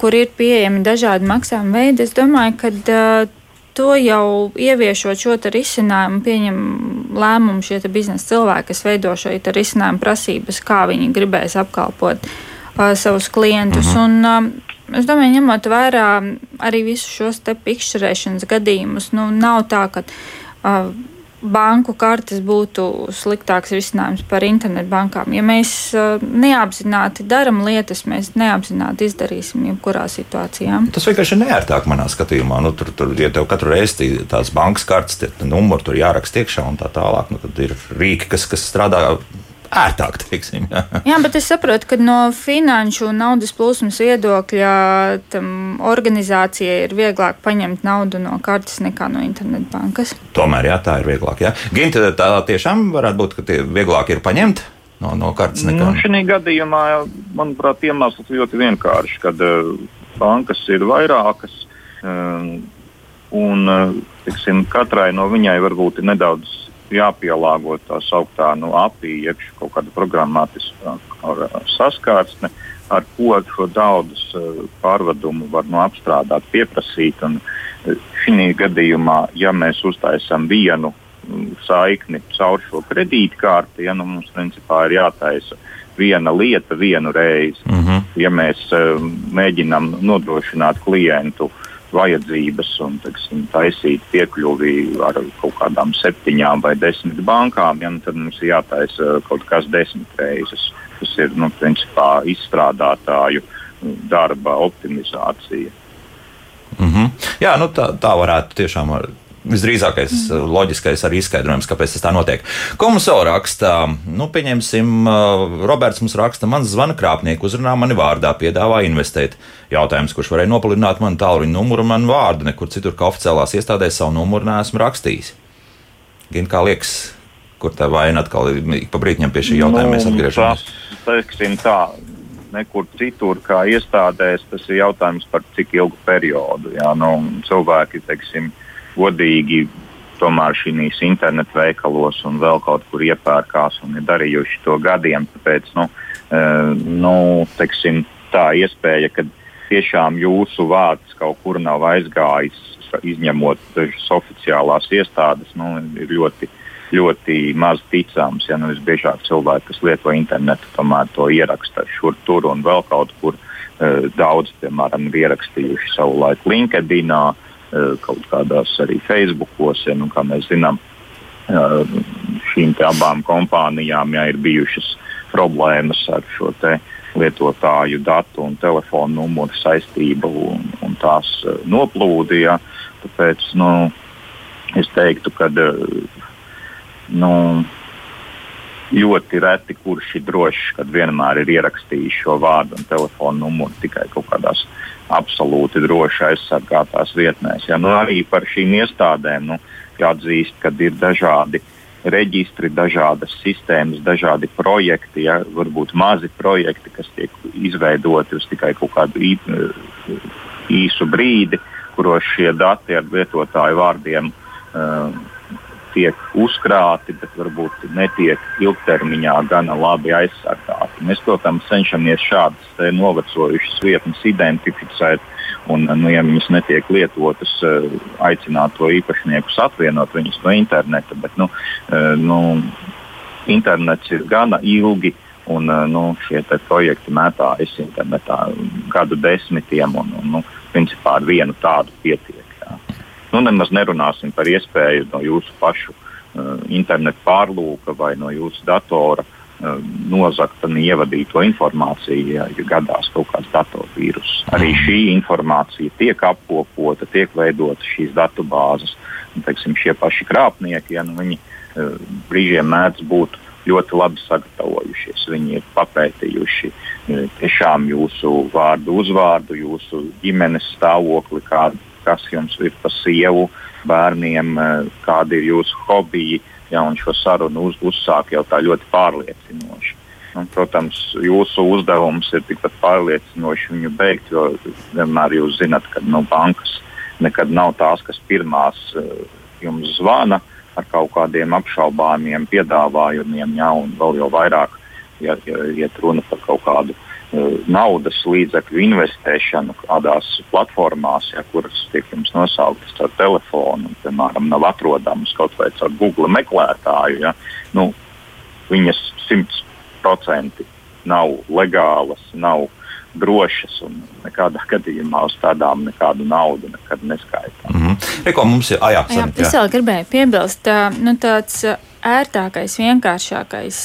kur ir pieejami dažādi maksājuma veidi, es domāju, ka to jau ieviešot šo risinājumu, pieņem lēmumu šie biznesa cilvēki, kas veido šo risinājumu prasības, kā viņi gribēs apkalpot uh, savus klientus. Mhm. Un, uh, es domāju, ņemot vērā arī visus šos pikšķerēšanas gadījumus, nu, nav tā, ka. Uh, banku kartes būtu sliktāks risinājums par internetbankām. Ja mēs neapzināti darām lietas, mēs neapzināti izdarīsim jebkurā situācijā. Tas vienkārši ir neērtāk manā skatījumā. Nu, tur, tur, ja tev katru reizi tās bankas kartes, numuri tur jāraksta iekšā un tā tālāk, nu, tad ir rīki, kas, kas strādā ērtāk. Teiksim, jā. jā, bet es saprotu, ka no finanšu un naudas plūsmas viedokļa tam organizācijai ir vieglāk paņemt naudu no kartes nekā no internetbankas. Tomēr jā, tā ir vieglāk. Ginta, tā tiešām varētu būt, ka tie vieglāk ir paņemt. No, no kartes nekā. Nu, šī gadījumā, manuprāt, iemesls ļoti vienkāršs, kad uh, bankas ir vairākas. Uh, un, uh, tiksim, katrai no viņai varbūt ir nedaudz jāpielāgo tā sauktā nu, API, jeb kaut kāda programmatiskā saskārsne, ar ko šo daudz uh, pārvadumu var nu, apstrādāt, pieprasīt. Uh, šī gadījumā, ja mēs uztaisām vienu um, saikni caur šo kredītkārti, ja nu, mums principā ir jātaisa viena lieta vienu reizi. Mm -hmm. Ja mēs uh, mēģinām nodrošināt klientu uh, vajadzības un teksim, taisīt piekļuvi ar kaut kādām septiņām vai desmit bankām, ja, nu, tad mums ir jātaisa kaut kas desmit reizes. Tas ir nu, principā izstrādātāju darba optimizācija. Mm -hmm. Jā, nu tā, tā varētu tiešām visdrīzākais, mm. loģiskais arī izskaidrojums, kāpēc tas tā notiek. Ko mums vēl raksta? Nu, pieņemsim, Roberts mums raksta, mans zvana krāpnieku uzrunā mani vārdā, piedāvā investēt. Jautājums, kurš varēja noplināt manu tālruņa numuru un manu vārdu, nekur citur kā oficiālās iestādēs savu numuru neesmu rakstījis. Gan kā liekas, kur tā vaina atkal ir pa brītņam pie šī jautājuma nu, mēs atgriežamies? Tas, teiksim tā, nekur citur, kā iestādēs, tas ir jautājums par cik ilgu periodu. Jā, nu, cilvēki, teiksim, godīgi tomēr šīs internetu veikalos un vēl kaut kur iepērkās un ir darījuši to gadiem. Tāpēc nu, e, nu, teiksim, tā iespēja, ka tiešām jūsu vārds kaut kur nav aizgājis, izņemot dažas oficiālās iestādes, nu, ir ļoti, ļoti maz ticams. Ja, nu, visbiežāk cilvēki, kas lieto internetu, tomēr to ieraksta šur tur un vēl kaut kur. E, daudz, piemēram, ir ierakstījuši savu laiku LinkedInā, Eh, kaut kādās arī Facebookos. Ja, nu, kā mēs zinām, eh, šīm abām kompānijām ja, ir bijušas problēmas ar šo lietotāju datu un telefonu numuru saistību un, un tās eh, noplūdi. Ja. Tāpēc nu, es teiktu, ka nu, ļoti reti kurš ir drošs, kad vienmēr ir ierakstījis šo vārdu un telefonu numuru tikai kaut kādās absolūti droši aizsargātās vietnēs. Ja, nu, arī par šīm iestādēm nu, jāatzīst, ka ir dažādi reģistri, dažādas sistēmas, dažādi projekti, ja, varbūt mazi projekti, kas tiek izveidoti uz tikai kaut kādu īsu brīdi, kuros šie dati ar lietotāju vārdiem uh, tiek uzkrāti, bet varbūt netiek ilgtermiņā gana labi aizsargāti. Mēs, protams, cenšamies šādas novecojušas vietnes identificēt. Un, nu, ja viņas netiek lietotas, eh, aicināt to īpašniekus atvienot viņus no interneta. Bet, nu, eh, nu, internets ir gana ilgi, un eh, nu, šie projekti mētājas internetā gadu desmitiem, un, un nu, principā ar vienu tādu pietiek. Nu, nemaz nerunāsim par iespēju no jūsu pašu uh, internetu pārlūka vai no jūsu datora uh, nozagt un ievadīt to informāciju, ja, ja gadās kaut kāds datorvīrus. Arī mhm. šī informācija tiek apkopota, tiek veidota šīs datubāzes. Un, teiksim, šie paši krāpnieki, ja nu, viņi uh, brīžiem mēdz būt ļoti labi sagatavojušies. Viņi ir papētījuši uh, tiešām jūsu vārdu, uzvārdu, jūsu ģimenes stāvokli, kādu kas jums ir pa sievu, bērniem, eh, kādi ir jūsu hobiji. Ja, šo sarunu uz, uzsāk jau tā ļoti pārliecinoši. Un, protams, jūsu uzdevums ir tikpat pārliecinoši viņu beigt, jo vienmēr jūs zinat, ka nu, bankas nekad nav tās, kas pirmās uh, jums zvana ar kaut kādiem apšaubāmiem piedāvājumiem, ja, un vēl jau vairāk, ja, ja iet runa par kaut kādu Eh, naudas līdzekļu investēšanu kādās platformās, ja, kuras tiek jums nosauktas ar telefonu, piemēram, nav atrodamas kaut vai caur Google meklētāju, ja, nu, viņas simtprocentīgi nav legālas, nav drošas un nekādā gadījumā uz tādām nekādu naudu nekad neskaitām. Mm -hmm. Eko, mums ir, ah, jā, jā, jā. Es vēl gribēju piebilst, nu, tāds ērtākais, vienkāršākais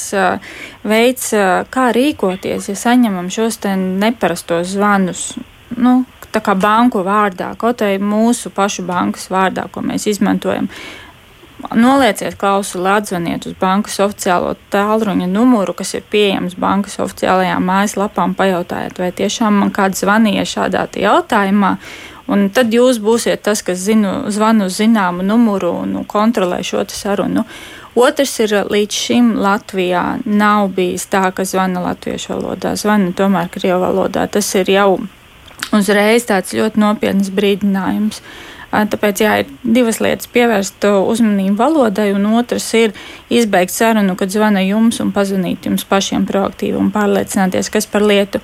veids, kā rīkoties, ja saņemam šos neparastos zvanus. Nu, tā kā banku vārdā, kaut arī mūsu pašu bankas vārdā, ko mēs izmantojam. Nolieciet klausuli, atzvaniet uz bankas oficiālo tālruņa numuru, kas ir pieejams bankas oficiālajām mājaslapām, pajautājiet, vai tiešām man kāds zvanīja šādā jautājumā. Un tad jūs būsiet tas, kas zinu, zvanu uz zināmu numuru un kontrolē šo sarunu. Otrs ir, līdz šim Latvijā nav bijis tā, ka zvana latviešu valodā, zvana tomēr krievu valodā. Tas ir jau uzreiz tāds ļoti nopietns brīdinājums. Tāpēc jā, ir divas lietas - pievērst uzmanību valodai, un otrs ir izbeigt sarunu, kad zvana jums un pazvanīt jums pašiem proaktīvi un pārliecināties, kas par lietu.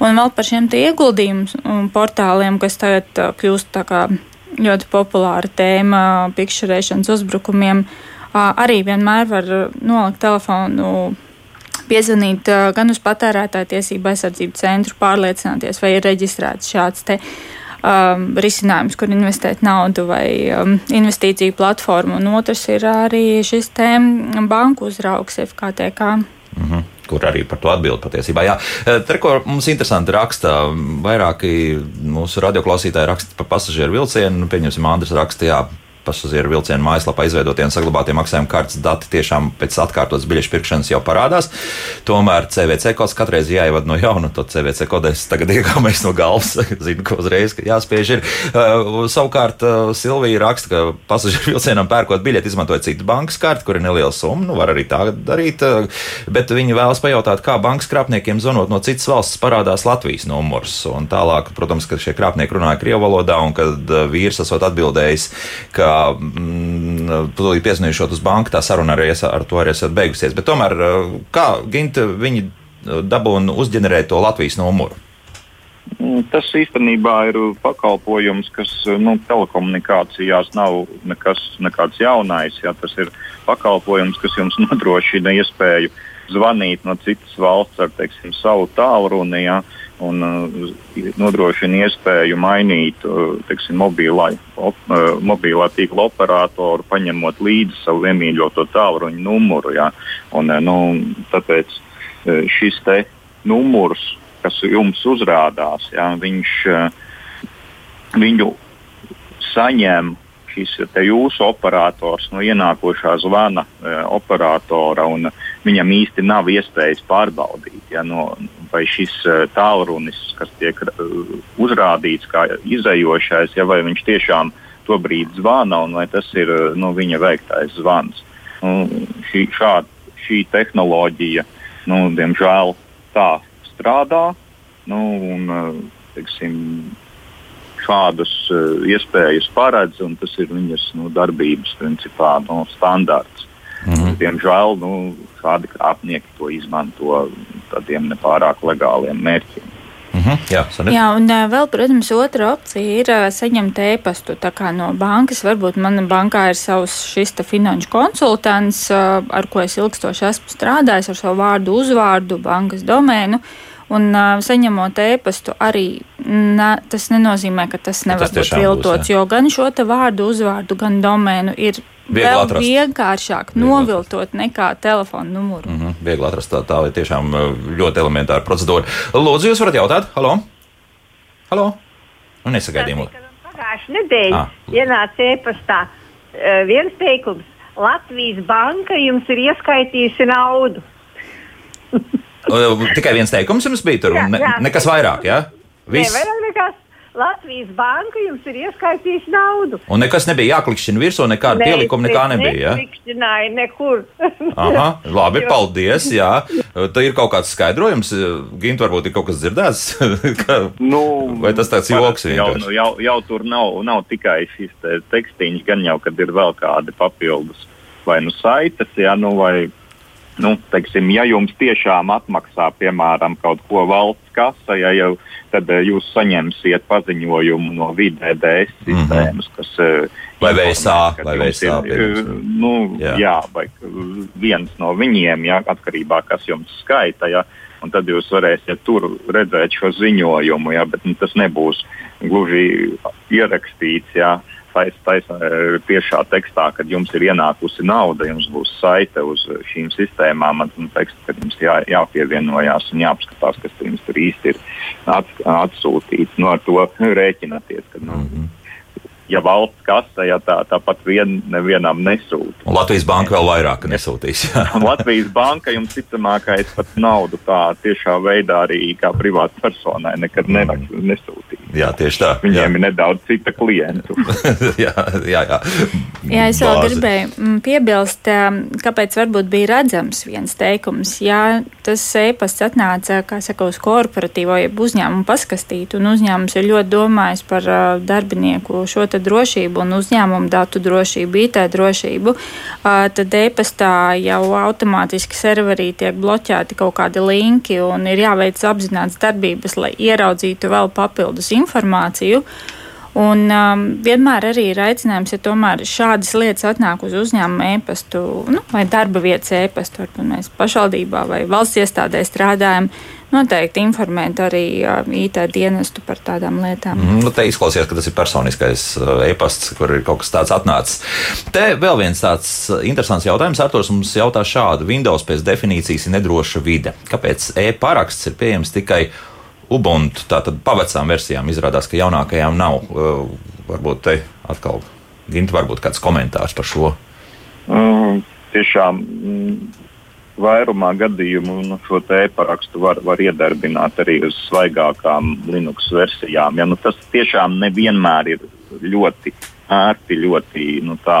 Un vēl par šiem ieguldījumu portāliem, kas tagad kļūst ļoti populāra tēma pikšķerēšanas uzbrukumiem. Uh, arī vienmēr var nolikt telefonu. Piezvanīt gan uz patērētāju tiesību aizsardzību centru, pārliecināties, vai ir reģistrēts šāds te, um, risinājums, kur investēt naudu vai um, investīciju platformu. Un otrs ir arī šis te banku uzraugs FKTK. Mm -hmm kur arī par to atbild patiesībā. Jā, Treko mums interesanti raksta, vairāki mūsu radioklausītāji raksta par pasažieru vilcienu, pieņemsim, Andris raksta, jā, pasažieru vilcienu mājaslapā izveidotie un saglabātie maksājuma kartes dati tiešām pēc atkārtotas biļešu pirkšanas jau parādās. Tomēr CVC kods katreiz jāievada no jauna. To CVC kodu es tagad iegāmēs no galvas. Zinu, ko uzreiz jāspiež ir. Uh, savukārt uh, Silvija raksta, ka pasažieru vilcienam pērkot biļeti izmantoja citu bankas karti, kur ir neliela summa. Nu, var arī tā darīt. Uh, bet viņi vēlas pajautāt, kā bankas krāpniekiem zvanot no citas valsts parādās Latvijas numurs. Un tālāk, protams, ka šie krāpnieki runāja Krievu valodā, un kad uh, vīrs esot atbildējis, ka tūlīt piezvanīšot uz banku, tā saruna arī ar to arī esat beigusies. Bet tomēr, uh, kā Ginta, viņi dabūna uzģenerēt to Latvijas numuru? Mm, tas īstenībā ir pakalpojums, kas nu, telekomunikācijās nav nekas, nekāds jaunais. Jā, tas ir pakalpojums, kas jums nodrošina iespēju zvanīt no citas valsts ar teiksim, savu tālruni. Jā, un uh, nodrošina iespēju mainīt uh, teiksim, mobilā, op, uh, mobilā tīkla operatoru, paņemot līdzi savu iemīļoto tālruņa numuru. Jā. Un, uh, nu, tāpēc uh, šis numurs, kas jums uzrādās, jā, viņš, uh, viņu saņem šis jūsu operators no ienākošā zvana e, operatora, un viņam īsti nav iespējas pārbaudīt, ja, no, vai šis e, tālrunis, kas tiek e, uzrādīts kā izējošais, ja, vai viņš tiešām to brīdi zvana un vai tas ir nu, viņa veiktais zvans. Nu, šī, šād, šī tehnoloģija, nu, diemžēl, tā strādā. Nu, un, teiksim, šādas uh, iespējas paredz, un tas ir viņas nu, darbības principā nu, standarts. Mm -hmm. Diemžēl nu, šādi krāpnieki to izmanto tādiem nepārāk legāliem mērķiem. Mm -hmm. Jā, sanit. Jā, un vēl, protams, otra opcija ir saņemt e-pastu no bankas. Varbūt manā bankā ir savs šis finanšu konsultants, ar ko es ilgstoši esmu strādājis, ar savu vārdu, uzvārdu, bankas domēnu. Un uh, saņemot ēpastu, arī ne, tas nenozīmē, ka tas nevar tas būt viltots, būs, jo gan šo vārdu, uzvārdu, gan domēnu ir Viegli vēl atrast. vienkāršāk Viegli noviltot atrast. nekā telefona numuru. Mm -hmm. Viegli atrast tā, tā ir tiešām ļoti elementāra procedūra. Lūdzu, jūs varat jautāt? Halo? Halo? Nu, nesagaidīju. Pagājušajā nedēļā ah. ienāca e-pastā viens teikums. Latvijas banka jums ir ieskaitījusi naudu. Tikai viens teikums jums bija tur, un ne, nekas vairāk, jā? Ja? Viss. Ne, vairāk nekas. Latvijas banka jums ir ieskaitījusi naudu. Un nekas nebija jāklikšķina virsū, nekāda ne, pielikuma nekā nebija. Neklikšķināja nekur. Aha, labi, paldies. Jā, tā ir kaut kāds skaidrojums. Gint, varbūt ir kaut kas dzirdēts. ka, nu, vai tas tāds joks vienkārši? Jau, jau, jau tur nav, nav tikai šis te tekstīņš, gan jau, kad ir vēl kādi papildus vai nu saites, jā, nu vai nu, teiksim, ja jums tiešām atmaksā, piemēram, kaut ko valsts kasa, ja jau, tad uh, jūs saņemsiet paziņojumu no VDDS mhm. sistēmas, kas. Uh, vai VSA, vai VSA. Ir, uh, nu, jā. jā, vai viens no viņiem, jā, atkarībā kas jums skaita. Jā, Un tad jūs varēsiet tur redzēt šo ziņojumu, jā, bet nu, tas nebūs gluži ierakstīts. Jā. Uh, tais, tais, tiešā tekstā, kad jums ir ienākusi nauda, jums būs saite uz šīm sistēmām, un teksts, kad jums jā, jāpievienojās un jāapskatās, kas jums tur īsti ir atsūtīts. No nu, ar to rēķināties. Kad, nu, mm -hmm ja valsts kasa, ja tā, tāpat vien, nevienam nesūta. Un Latvijas banka vēl vairāk nesūtīs. Latvijas banka jums ticamākais pat naudu tā tiešā veidā arī kā privāta personai nekad mm. nesūtīt. Jā, tieši tā. Viņiem jā. ir nedaudz cita klientu. jā, jā, jā. jā, es vēl Bāzi. gribēju mm, piebilst, kāpēc varbūt bija redzams viens teikums. Jā, tas e-pasts atnāca, kā saka, uz korporatīvo jeb uzņēmumu paskastītu, un uzņēmums ir ļoti domājis par darbinieku šo te drošību un uzņēmumu datu drošību, IT drošību, tad e-pastā jau automātiski serverī tiek bloķēti kaut kādi linki un ir jāveic apzināts darbības, lai ieraudzītu vēl papildus informāciju. Un um, vienmēr arī ir aicinājums, ja tomēr šādas lietas atnāk uz uzņēmuma e-pastu nu, vai darba vietas e-pastu, varbūt mēs pašvaldībā vai valsts iestādē strādājam, noteikti informēt arī uh, IT dienestu par tādām lietām. Mm, nu, te izklausās, ka tas ir personiskais uh, e-pasts, kur ir kaut kas tāds atnācis. Te vēl viens tāds interesants jautājums. Artos mums jautā šādu. Windows pēc definīcijas ir nedroša vide. Kāpēc e-paraksts ir pieejams tikai Ubuntu tātad pavecām versijām izrādās, ka jaunākajām nav. Varbūt te atkal Gint, varbūt kāds komentārs par šo? Mm, tiešām vairumā gadījumu nu, šo e-parakstu var, var iedarbināt arī uz svaigākām Linux versijām. Ja, nu, tas tiešām nevienmēr ir ļoti ērti, ļoti nu, tā.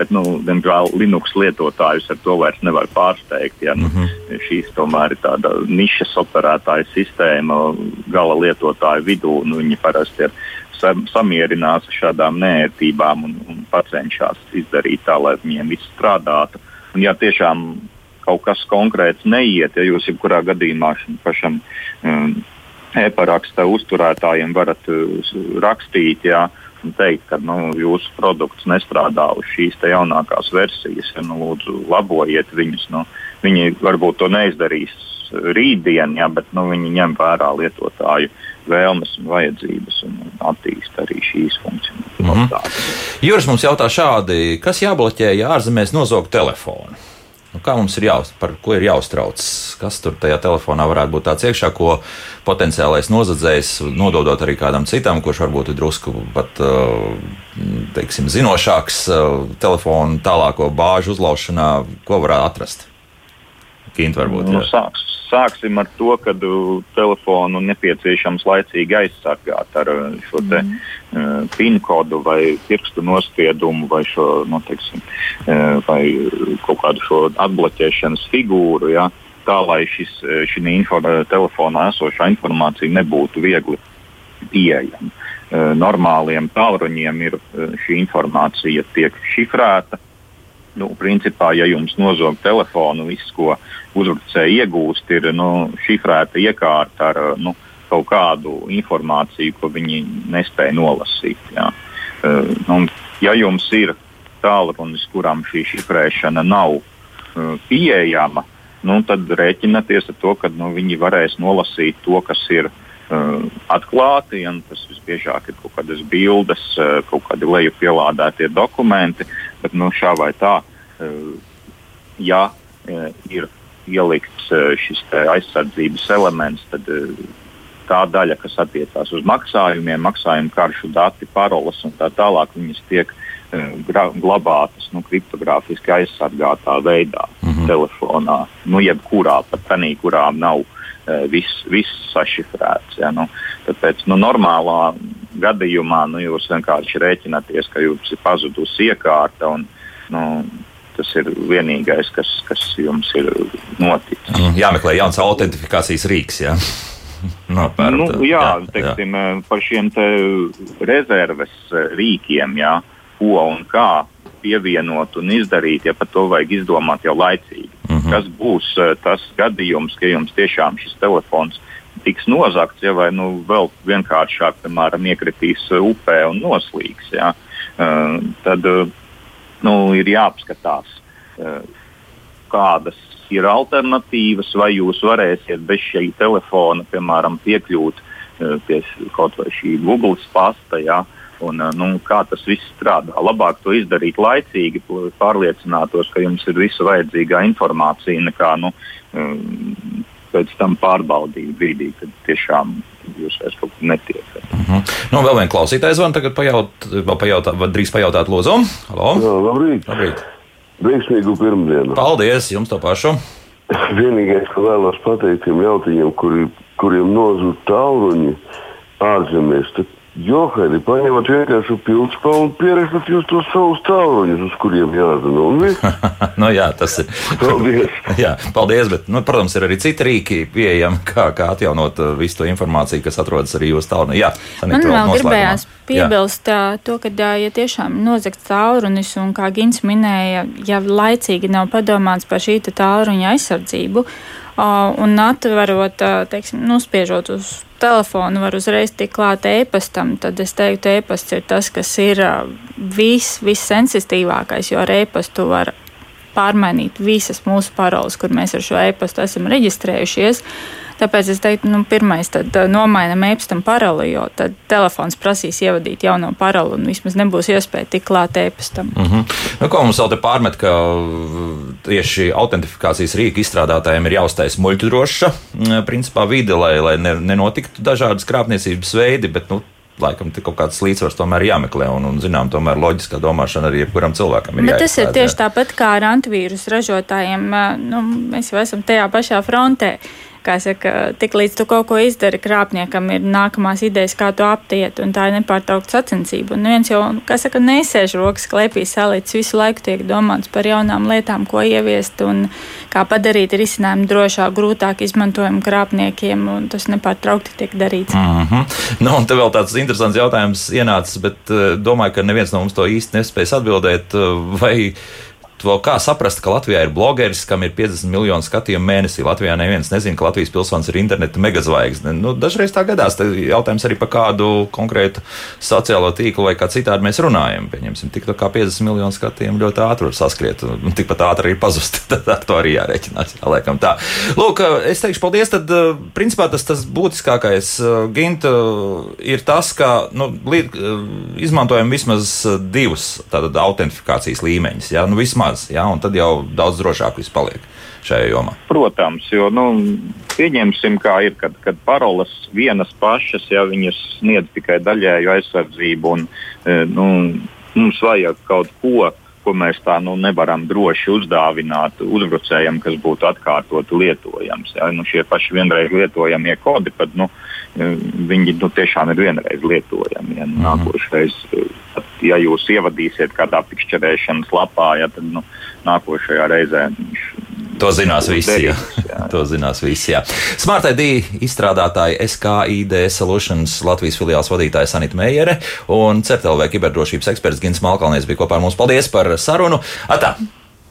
Bet, nu, diemžēl, Linux lietotājus ar to vairs nevar pārsteigt. Ja, nu, mm -hmm. Šīs tomēr ir tāda nišas operētāja sistēma gala lietotāju vidū. Nu, viņi parasti ir sam, samierinās ar šādām nērtībām un, un cenšas izdarīt tā, lai viņiem viss strādātu. Un, ja tiešām kaut kas konkrēts neiet, ja jūs jebkurā gadījumā pašam um, e-paraksta uzturētājiem varat uh, rakstīt, jā, un teikt, ka nu, jūsu produkts nestrādā uz šīs jaunākās versijas, ja nu, lūdzu labojiet viņus. Nu, viņi varbūt to neizdarīs rītdien, ja, bet nu, viņi ņem vērā lietotāju vēlmes un vajadzības un attīsta arī šīs funkcionalitātes. Mm -hmm. Juris mums jautā šādi, kas jābloķē, ja ārzemēs nozog telefonu? Nu, kā mums ir jāuz, par ko ir jāuztrauc? Kas tur tajā telefonā varētu būt tāds iekšā, ko potenciālais nozadzējs, nododot arī kādam citam, kurš varbūt ir drusku pat teiksim, zinošāks telefonu tālāko bāžu uzlaušanā, ko varētu atrast? Kint varbūt. Nu, sāks, sāksim ar to, ka uh, telefonu nepieciešams laicīgi aizsargāt ar uh, šo te, mm. uh, PIN kodu vai pirkstu nospiedumu vai, šo, nu, teiksim, uh, vai kaut kādu šo atbloķēšanas figūru. Ja, tā lai šis, uh, šī info, telefonā esošā informācija nebūtu viegli pieejama. Uh, normāliem tālruņiem ir šī informācija tiek šifrēta, nu, principā, ja jums nozog telefonu, viss, ko uzbrucēji iegūst, ir nu, šifrēta iekārta ar nu, kaut kādu informāciju, ko viņi nespēja nolasīt. Jā. Uh, nu, ja jums ir tālrunis, kuram šī šifrēšana nav uh, pieejama, nu, tad rēķinieties ar to, ka nu, viņi varēs nolasīt to, kas ir uh, atklāti. Tas visbiežāk ir kaut kādas bildes, uh, kaut kādi leju pielādētie dokumenti. Bet nu, šā vai tā, uh, ja uh, ir ielikts eh, šis aizsardzības elements, tad eh, tā daļa, kas attiecās uz maksājumiem, maksājumu karšu dati, paroles un tā tālāk, viņas tiek eh, glabātas nu, kriptogrāfiski aizsargātā veidā mm -hmm. telefonā, nu, jebkurā pat tādā, kurā nav viss, viss sašifrēts. Ja, nu, tāpēc nu, normālā gadījumā nu, jūs vienkārši rēķināties, ka jums ir pazudusi iekārta un nu, tas ir vienīgais, kas, kas jums ir noticis. Mm, jāmeklē jauns autentifikācijas rīks. Jā. Nopērt, nu, jā, jā, teiksim, jā, par šiem te rezerves rīkiem, jā, ko un kā pievienot un izdarīt, ja par to vajag izdomāt jau laicīgi. Mm -hmm. Kas būs uh, tas gadījums, ka jums tiešām šis telefons tiks nozagts, ja vai nu, vēl vienkāršāk, piemēram, iekritīs upē un noslīgs. Ja? Uh, tad uh, nu, ir jāapskatās, kādas ir alternatīvas, vai jūs varēsiet bez šī telefona, piemēram, piekļūt pie kaut vai šī Google pasta. Ja, un, nu, kā tas viss strādā. Labāk to izdarīt laicīgi, pārliecinātos, ka jums ir visa vajadzīgā informācija, nekā nu, pēc tam pārbaudīt brīdī, kad tiešām jūs vairs kaut kur netiekat. Uh mhm. -huh. nu, vēl viens klausītājs man tagad pajaut, vai drīz pajautāt Lozo. Halo! Jā, labrīt! labrīt. Veiksmīgu pirmdienu! Paldies jums to pašu! Vienīgais, ko vēlos pateikt tiem jautiņiem, kuri, kuriem nozūd tāluņi ārzemēs, tad Johari, paņemat vienkārši pildspalvu un pierakstat jūs tos savus tālruņus, uz kuriem jādara. nu, jā, tas ir. Paldies. jā, paldies, bet, nu, protams, ir arī citi rīki pieejami, kā, kā atjaunot uh, visu to informāciju, kas atrodas arī jūsu tālrunī. Jā, Man vēl gribējās piebilst jā. to, ka, ja tiešām nozagts tālrunis un, kā Gins minēja, ja laicīgi nav padomāts par šī tālruņa aizsardzību, un atverot, teiksim, nospiežot uz telefonu, var uzreiz tikt klāt e-pastam, tad es teiktu, e-pasts ir tas, kas ir vis, vissensitīvākais, jo ar e-pastu var pārmainīt visas mūsu paroles, kur mēs ar šo e-pastu esam reģistrējušies. Tāpēc es teiktu, nu, pirmais, tad nomainam e-pastam paroli, jo tad telefons prasīs ievadīt jauno paroli un vismaz nebūs iespēja tikt klāt e-pastam. Mm -hmm. nu, ko mums vēl te pārmet, ka tieši autentifikācijas rīka izstrādātājiem ir jāuztais muļķudroša principā vide, lai, lai ne, nenotiktu dažādas krāpniecības veidi, bet, nu, laikam kaut kāds līdzsvars tomēr jāmeklē, un, un zinām, tomēr loģiskā domāšana arī jebkuram cilvēkam ir. Bet tas ir tieši tāpat kā ar antivīrusu ražotājiem. Nu, mēs jau esam tajā pašā frontē kā saka, tik līdz tu kaut ko izdari, krāpniekam ir nākamās idejas, kā to aptiet, un tā ir nepārtraukta sacensība. Un viens jau, kā saka, nesēž rokas klēpī salīdz, visu laiku tiek domāts par jaunām lietām, ko ieviest un kā padarīt risinājumu drošāk, grūtāk izmantojumu krāpniekiem, un tas nepārtraukti tiek darīts. Mm -hmm. Nu, un te vēl tāds interesants jautājums ienācis, bet uh, domāju, ka neviens no mums to īsti nespējas atbildēt. Uh, vai to kā saprast, ka Latvijā ir blogeris, kam ir 50 miljonu skatījumu mēnesī. Latvijā neviens nezina, ka Latvijas pilsonis ir interneta megazvaigzne. Nu, dažreiz tā gadās. Tā jautājums arī par kādu konkrētu sociālo tīklu vai kā citādi mēs runājam. Pieņemsim, tik tā kā 50 miljonu skatījumu ļoti ātri var saskriet, un tikpat ātri arī pazust. Tad ar to arī jārēķinās. Jā, laikam tā. Lūk, es teikšu paldies. Tad, principā, tas, tas būtiskākais, Ginta, ir tas, ka nu, izmantojam vismaz divus autentifikācijas līmeņus. Ja? Nu, vismaz maz, ja, un tad jau daudz drošāk viss paliek šajā jomā. Protams, jo nu, pieņemsim, kā ir, kad, kad paroles vienas pašas, ja viņas sniedz tikai daļēju aizsardzību, un e, nu, mums vajag kaut ko, ko mēs tā nu, nevaram droši uzdāvināt uzbrucējam, kas būtu atkārtot lietojams. Ja? Nu, šie paši vienreiz lietojamie kodi, pat, nu, viņi nu, tiešām ir vienreiz lietojami. Ja? -hmm. Nākošais ja jūs ievadīsiet kādā pikšķerēšanas lapā, ja, tad nu, nākošajā reizē viņš. To zinās visi. Jā. Jā. to zinās visi. Jā. Smart ID izstrādātāja SKID Solutions Latvijas filiāls vadītāja Sanita Meijere un CERTLV kiberdrošības eksperts Gins Malkalnieks bija kopā ar mums. Paldies par sarunu! Atā!